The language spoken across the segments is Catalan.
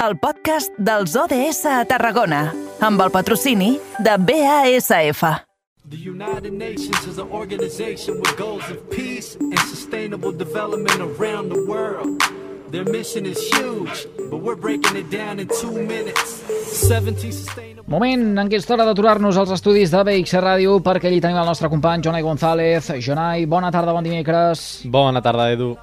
el podcast dels ODS a Tarragona, amb el patrocini de BASF. The United Nations is an organization with goals of peace and sustainable development around the world. Their mission is huge, but we're breaking it down in two minutes. 17 sustainable... Moment en què és hora d'aturar-nos als estudis de BX Ràdio perquè allí tenim el nostre company Jonai González. Jonai, bona tarda, bon dimecres. Bona tarda, Edu.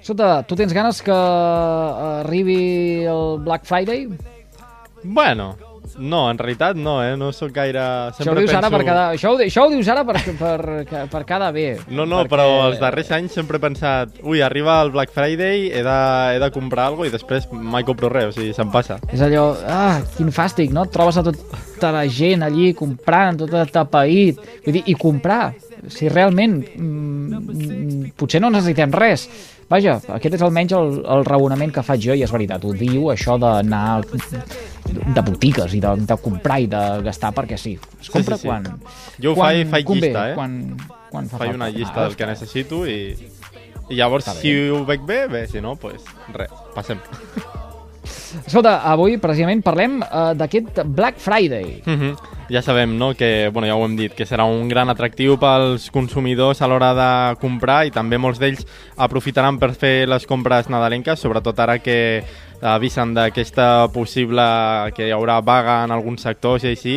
Escolta, tu tens ganes que arribi el Black Friday? Bueno, no, en realitat no, eh? No sóc gaire... Això ho Sempre dius penso... ara per cada... Això ho, això ho dius ara per, per, per cada bé. No, no, perquè... però els darrers anys sempre he pensat ui, arriba el Black Friday, he de, he de comprar alguna cosa i després mai compro res, o sigui, se'm passa. És allò, ah, quin fàstic, no? Et trobes a tota la gent allí comprant, tot atapeït. Vull dir, i comprar, si realment mm, mm, potser no necessitem res. Vaja, aquest és almenys el, el raonament que faig jo i és veritat, ho diu això d'anar de botigues i de, de comprar i de gastar perquè sí. Es compra sí, sí. quan... Jo ho quan faig- faig convé, llista, eh? Quan, quan fa Faig falta. una llista Ah, del que necessito i, i llavors si ho veig bé, bé, si no, pues, res, passem. Escolta, avui precisament parlem uh, d'aquest Black Friday. Mhm. Ja sabem, no?, que, bueno, ja ho hem dit, que serà un gran atractiu pels consumidors a l'hora de comprar i també molts d'ells aprofitaran per fer les compres nadalenques, sobretot ara que avisen d'aquesta possible que hi haurà vaga en alguns sectors i així,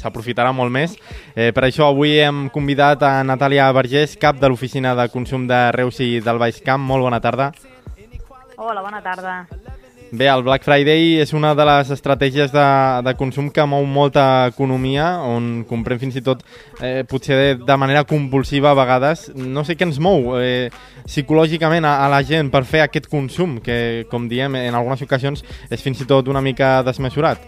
s'aprofitarà molt més. Eh, per això avui hem convidat a Natàlia Vergés, cap de l'oficina de consum de Reus i del Baix Camp. Molt bona tarda. Hola, bona tarda. Bé, el Black Friday és una de les estratègies de, de consum que mou molta economia, on comprem fins i tot eh, potser de, de manera compulsiva a vegades. No sé què ens mou eh, psicològicament a, a la gent per fer aquest consum, que, com diem, en algunes ocasions és fins i tot una mica desmesurat.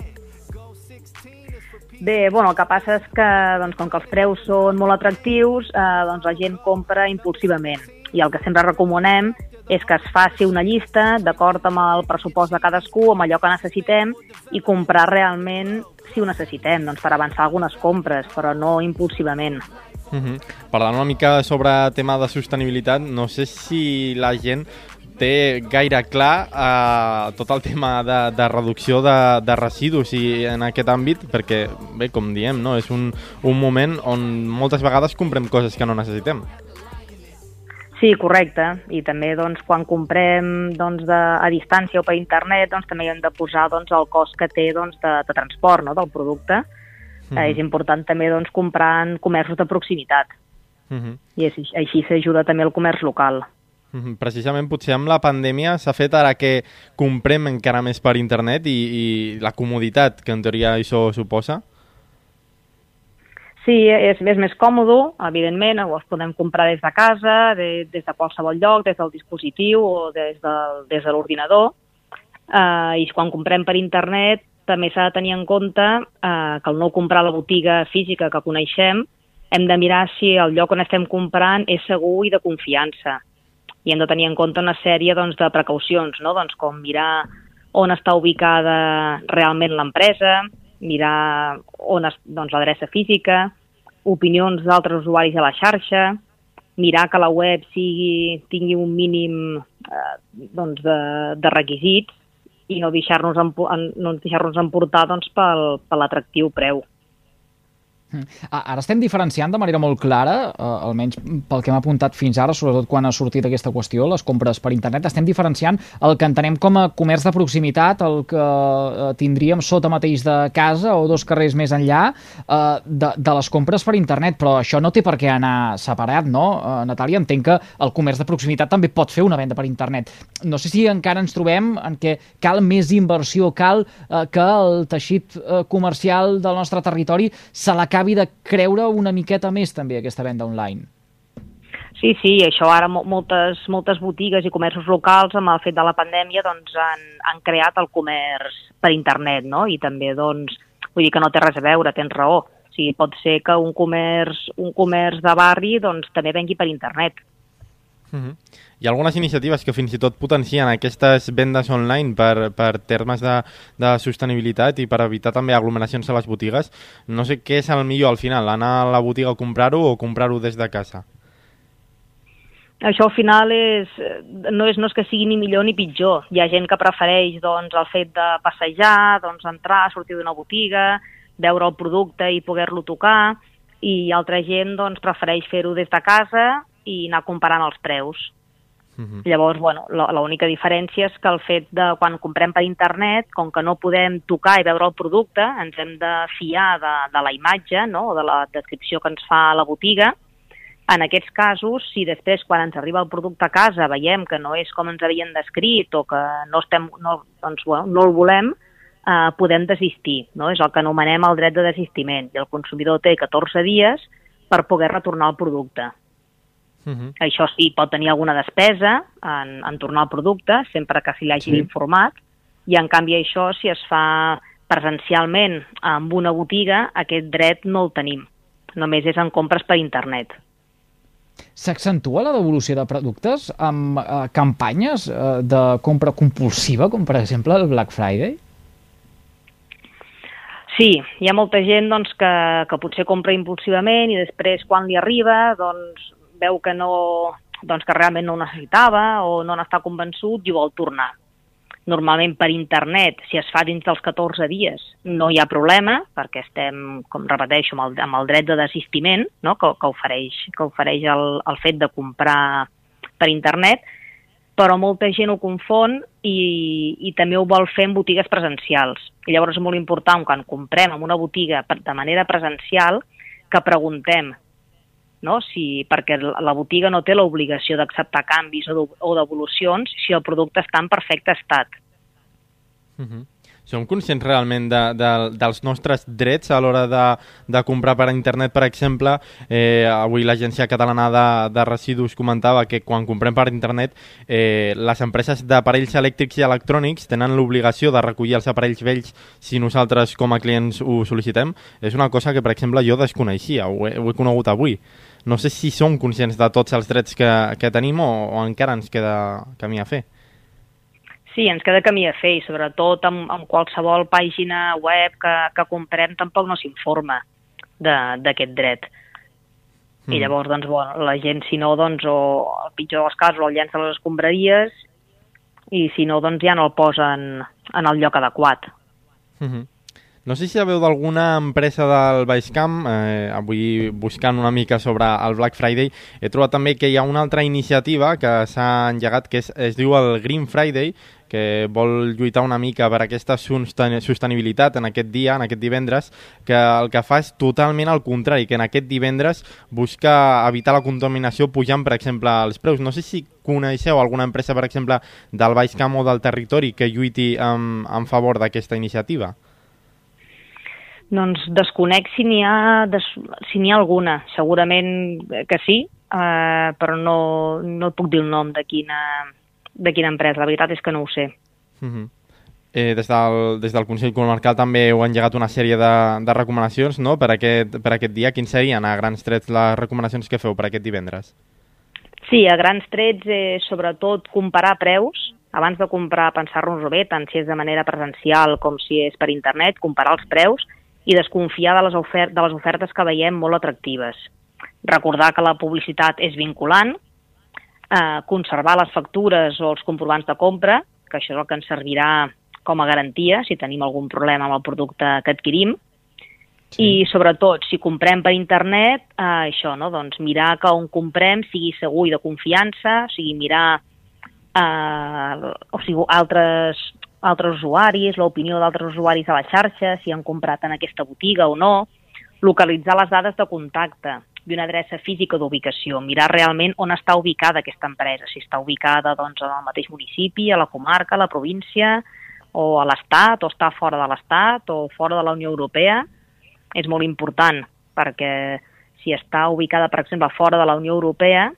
Bé, bueno, el que passa és que, doncs, com que els preus són molt atractius, eh, doncs la gent compra impulsivament. I el que sempre recomanem és que es faci una llista d'acord amb el pressupost de cadascú, amb allò que necessitem, i comprar realment si ho necessitem, doncs per avançar algunes compres, però no impulsivament. Uh -huh. Parlant una mica sobre tema de sostenibilitat, no sé si la gent té gaire clar eh, tot el tema de, de reducció de, de residus i en aquest àmbit, perquè, bé, com diem, no? és un, un moment on moltes vegades comprem coses que no necessitem. Sí, correcte. I també doncs, quan comprem doncs, de, a distància o per internet doncs, també hi hem de posar doncs, el cost que té doncs, de, de transport no, del producte. Mm -hmm. És important també doncs, comprar en comerços de proximitat Uh -huh. i així, així s'ajuda també el comerç local. -huh. Precisament potser amb la pandèmia s'ha fet ara que comprem encara més per internet i, i la comoditat que en teoria això suposa. Sí, és, és més còmode, evidentment, ho els podem comprar des de casa, de, des de qualsevol lloc, des del dispositiu o des, del, des de l'ordinador. Uh, I quan comprem per internet també s'ha de tenir en compte uh, que al no comprar la botiga física que coneixem, hem de mirar si el lloc on estem comprant és segur i de confiança. I hem de tenir en compte una sèrie doncs, de precaucions, no? doncs, com mirar on està ubicada realment l'empresa, mirar on és doncs, l'adreça física, opinions d'altres usuaris a la xarxa, mirar que la web sigui, tingui un mínim eh, doncs de, de requisits i no deixar-nos en, no deixar-nos emportar doncs, pel, per l'atractiu preu. Ah, Ara estem diferenciant de manera molt clara, eh, almenys pel que m'ha apuntat fins ara, sobretot quan ha sortit aquesta qüestió, les compres per internet, estem diferenciant el que entenem com a comerç de proximitat, el que eh, tindríem sota mateix de casa o dos carrers més enllà, eh, de, de les compres per internet, però això no té per què anar separat, no? Eh, Natàlia, entenc que el comerç de proximitat també pot fer una venda per internet. No sé si encara ens trobem en què cal més inversió, cal eh, que el teixit eh, comercial del nostre territori se l'acabi de creure una miqueta més també aquesta venda online. Sí, sí, això ara mo- moltes, moltes botigues i comerços locals amb el fet de la pandèmia doncs, han, han creat el comerç per internet, no? I també, doncs, vull dir que no té res a veure, tens raó. O sigui, pot ser que un comerç, un comerç de barri doncs, també vengui per internet. Uh -huh. Hi ha algunes iniciatives que fins i tot potencien aquestes vendes online per, per termes de, de sostenibilitat i per evitar també aglomeracions a les botigues. No sé què és el millor al final, anar a la botiga a comprar-ho o comprar-ho des de casa. això al final és, no, és, no és que sigui ni millor ni pitjor. Hi ha gent que prefereix doncs, el fet de passejar, doncs, entrar, sortir d'una botiga, veure el producte i poder-lo tocar, i altra gent doncs, prefereix fer-ho des de casa i anar comparant els preus. Uh -huh. Llavors, bueno, l'única diferència és que el fet de quan comprem per internet, com que no podem tocar i veure el producte, ens hem de fiar de, de la imatge no? o de la descripció que ens fa la botiga, en aquests casos, si després, quan ens arriba el producte a casa, veiem que no és com ens havien descrit o que no, estem, no, doncs, bueno, no el volem, eh, podem desistir. No? És el que anomenem el dret de desistiment. I el consumidor té 14 dies per poder retornar el producte. Uh -huh. Això sí, pot tenir alguna despesa en, en tornar el producte, sempre que s'hi hagi sí. informat, i en canvi això, si es fa presencialment en una botiga, aquest dret no el tenim. Només és en compres per internet. S'accentua la devolució de productes amb eh, campanyes eh, de compra compulsiva, com per exemple el Black Friday? Sí, hi ha molta gent doncs, que, que potser compra impulsivament i després quan li arriba doncs, veu que, no, doncs, que realment no ho necessitava o no n'està convençut i vol tornar. Normalment per internet, si es fa dins dels 14 dies, no hi ha problema, perquè estem, com repeteixo, amb el, amb el dret de desistiment no? que, que ofereix, que ofereix el, el fet de comprar per internet, però molta gent ho confon i, i també ho vol fer en botigues presencials. I llavors és molt important, quan comprem en una botiga de manera presencial, que preguntem, no? si, perquè la botiga no té l'obligació d'acceptar canvis o devolucions si el producte està en perfecte estat. Uh -huh. Som conscients realment de, de, dels nostres drets a l'hora de, de comprar per internet, per exemple? Eh, avui l'Agència Catalana de, de Residus comentava que quan comprem per internet eh, les empreses d'aparells elèctrics i electrònics tenen l'obligació de recollir els aparells vells si nosaltres com a clients ho sol·licitem. És una cosa que, per exemple, jo desconeixia, ho he, ho he conegut avui. No sé si som conscients de tots els drets que, que tenim o, o encara ens queda camí a fer. Sí, ens queda camí a fer i sobretot amb, amb qualsevol pàgina web que, que comprem tampoc no s'informa d'aquest dret. Mm. I llavors, doncs, bueno, la gent, si no, doncs, o el pitjor dels casos, el llença a les escombraries i si no, doncs ja no el posen en el lloc adequat. Mm -hmm. No sé si sabeu d'alguna empresa del Baix Camp, eh, avui buscant una mica sobre el Black Friday, he trobat també que hi ha una altra iniciativa que s'ha engegat que es, es diu el Green Friday, que vol lluitar una mica per aquesta sostenibilitat en aquest dia, en aquest divendres, que el que fa és totalment al contrari, que en aquest divendres busca evitar la contaminació pujant, per exemple, els preus. No sé si coneixeu alguna empresa, per exemple, del Baix Camp o del territori que lluiti en, en favor d'aquesta iniciativa. Doncs desconec si n'hi ha, des, si n'hi ha alguna. Segurament que sí, eh, però no, no et puc dir el nom de quina, de quina empresa. La veritat és que no ho sé. Mhm. -huh. eh, des, del, des del Consell Comarcal també heu engegat una sèrie de, de recomanacions no? per, aquest, per aquest dia. Quins serien, a grans trets, les recomanacions que feu per aquest divendres? Sí, a grans trets, eh, sobretot comparar preus, abans de comprar, pensar-nos-ho bé, tant si és de manera presencial com si és per internet, comparar els preus i desconfiar de les, ofert de les ofertes que veiem molt atractives. Recordar que la publicitat és vinculant, eh, conservar les factures o els comprovants de compra, que això és el que ens servirà com a garantia si tenim algun problema amb el producte que adquirim, Sí. I sobretot, si comprem per internet, eh, això, no? doncs mirar que on comprem sigui segur i de confiança, o sigui, mirar eh, o sigui, altres altres usuaris, l'opinió d'altres usuaris a la xarxa, si han comprat en aquesta botiga o no, localitzar les dades de contacte i una adreça física d'ubicació, mirar realment on està ubicada aquesta empresa, si està ubicada doncs, en el mateix municipi, a la comarca, a la província, o a l'Estat, o està fora de l'Estat, o fora de la Unió Europea, és molt important, perquè si està ubicada, per exemple, fora de la Unió Europea,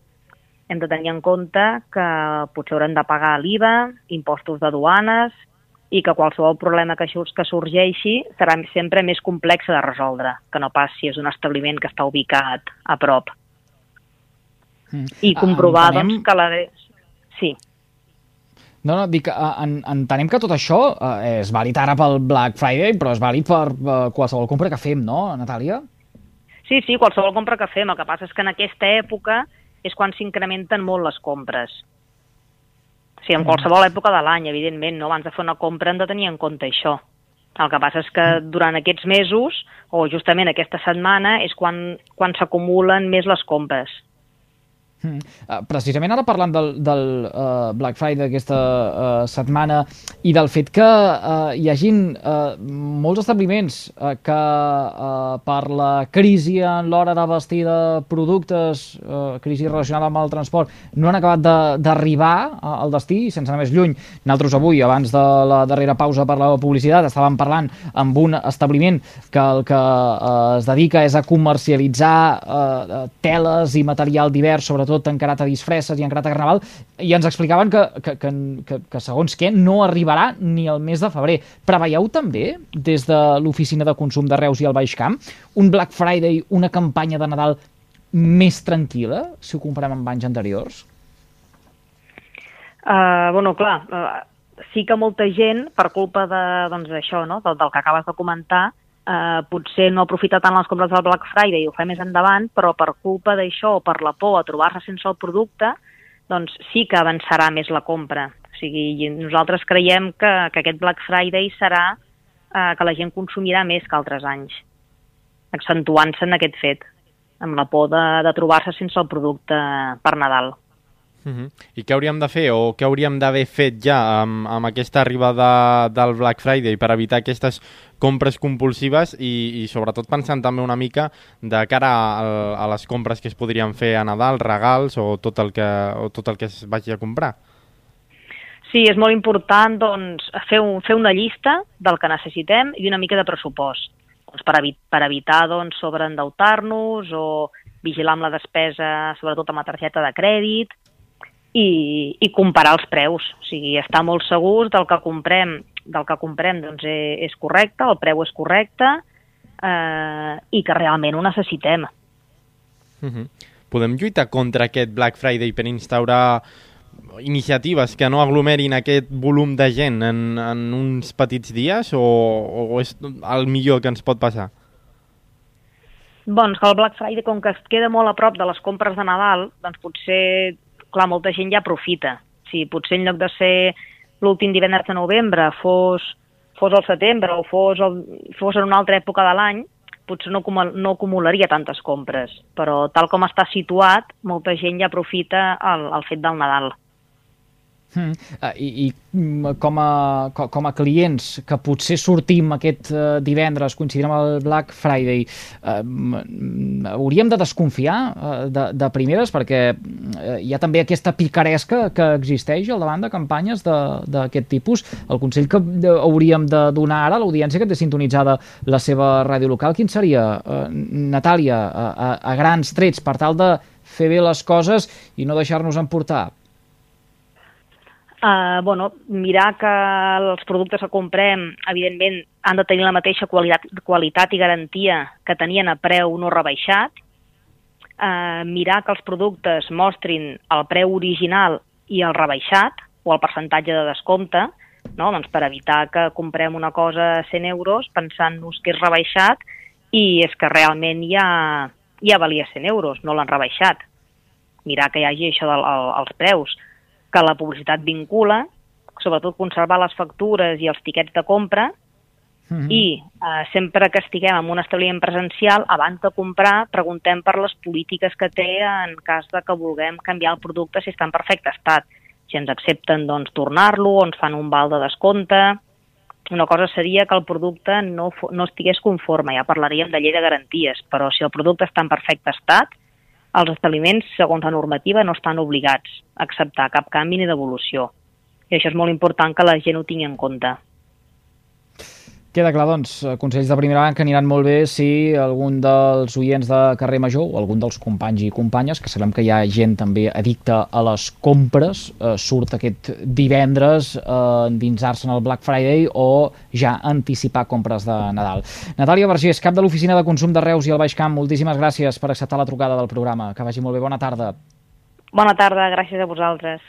hem de tenir en compte que potser haurem de pagar l'IVA, impostos de duanes, i que qualsevol problema que, que sorgeixi serà sempre més complex de resoldre, que no pas si és un establiment que està ubicat a prop. Mm. I comprovar ah, entenem... doncs, que la... Sí. No, no, dic, en, entenem que tot això eh, és vàlid ara pel Black Friday, però és vàlid per eh, qualsevol compra que fem, no, Natàlia? Sí, sí, qualsevol compra que fem. El que passa és que en aquesta època és quan s'incrementen molt les compres. Sigui, en qualsevol època de l'any, evidentment, no? abans de fer una compra hem de tenir en compte això. El que passa és que durant aquests mesos, o justament aquesta setmana, és quan, quan s'acumulen més les compres. Mm. Uh, precisament ara parlant del, del uh, Black Friday d'aquesta uh, setmana i del fet que uh, hi hagin uh, molts establiments uh, que uh, per la crisi en l'hora de vestir de productes, uh, crisi relacionada amb el transport, no han acabat d'arribar al destí, sense anar més lluny. Nosaltres avui, abans de la darrera pausa per la publicitat, estàvem parlant amb un establiment que el que uh, es dedica és a comercialitzar uh, teles i material divers, sobretot sobretot encarat a disfresses i encarat a carnaval, i ens explicaven que, que, que, que, que segons què no arribarà ni el mes de febrer. Preveieu també, des de l'oficina de consum de Reus i el Baix Camp, un Black Friday, una campanya de Nadal més tranquil·la, si ho comparem amb anys anteriors? Uh, bueno, clar, uh, sí que molta gent, per culpa de, doncs, això, no? del, del que acabes de comentar, eh, potser no aprofita tant les compres del Black Friday i ho fa més endavant, però per culpa d'això o per la por a trobar-se sense el producte, doncs sí que avançarà més la compra. O sigui, nosaltres creiem que, que aquest Black Friday serà eh, que la gent consumirà més que altres anys, accentuant-se en aquest fet, amb la por de, de trobar-se sense el producte per Nadal. Uh -huh. I què hauríem de fer o què hauríem d'haver fet ja amb, amb aquesta arribada del Black Friday per evitar aquestes compres compulsives i, i sobretot pensant també una mica de cara a, a les compres que es podrien fer a Nadal, regals o tot el que, o tot el que es vagi a comprar? Sí, és molt important doncs, fer, un, fer una llista del que necessitem i una mica de pressupost doncs, per, evi per evitar doncs, sobreendeutar-nos o vigilar amb la despesa, sobretot amb la targeta de crèdit, i, i comparar els preus, o sigui, estar molt segurs del que comprem, del que comprem doncs, és, és correcte, el preu és correcte eh, i que realment ho necessitem. Uh -huh. Podem lluitar contra aquest Black Friday per instaurar iniciatives que no aglomerin aquest volum de gent en, en uns petits dies o, o és el millor que ens pot passar? Doncs que el Black Friday, com que es queda molt a prop de les compres de Nadal, doncs potser clar, molta gent ja aprofita. Si potser en lloc de ser l'últim divendres de novembre fos, fos el setembre o fos, el, fos en una altra època de l'any, potser no, no acumularia tantes compres, però tal com està situat, molta gent ja aprofita el, el fet del Nadal. Mm. Uh, I i com, a, com a clients que potser sortim aquest uh, divendres coincidint amb el Black Friday uh, hauríem de desconfiar uh, de, de primeres perquè hi ha també aquesta picaresca que existeix al davant de campanyes d'aquest tipus. El consell que hauríem de donar ara a l'audiència que té sintonitzada la seva ràdio local, quin seria, uh, Natàlia, a, a, a grans trets per tal de fer bé les coses i no deixar-nos emportar Uh, bueno, mirar que els productes que comprem, evidentment, han de tenir la mateixa qualitat, qualitat i garantia que tenien a preu no rebaixat. Uh, mirar que els productes mostrin el preu original i el rebaixat, o el percentatge de descompte, no? doncs per evitar que comprem una cosa a 100 euros pensant-nos que és rebaixat i és que realment ja, ja valia 100 euros, no l'han rebaixat. Mirar que hi hagi això dels preus que la publicitat vincula, sobretot conservar les factures i els tiquets de compra, Mm -hmm. i eh, sempre que estiguem en un establiment presencial, abans de comprar, preguntem per les polítiques que té en cas de que vulguem canviar el producte si està en perfecte estat. Si ens accepten, doncs, tornar-lo o ens fan un val de descompte. Una cosa seria que el producte no, no estigués conforme, ja parlaríem de llei de garanties, però si el producte està en perfecte estat, els establiments, segons la normativa, no estan obligats a acceptar cap canvi ni devolució. I això és molt important que la gent ho tingui en compte. Queda clar, doncs, eh, consells de primera banca aniran molt bé si algun dels oients de carrer Major o algun dels companys i companyes, que sabem que hi ha gent també addicta a les compres, eh, surt aquest divendres eh, endinsar-se en el Black Friday o ja anticipar compres de Nadal. Natàlia Vergés, cap de l'Oficina de Consum de Reus i el Baix Camp, moltíssimes gràcies per acceptar la trucada del programa. Que vagi molt bé. Bona tarda. Bona tarda, gràcies a vosaltres.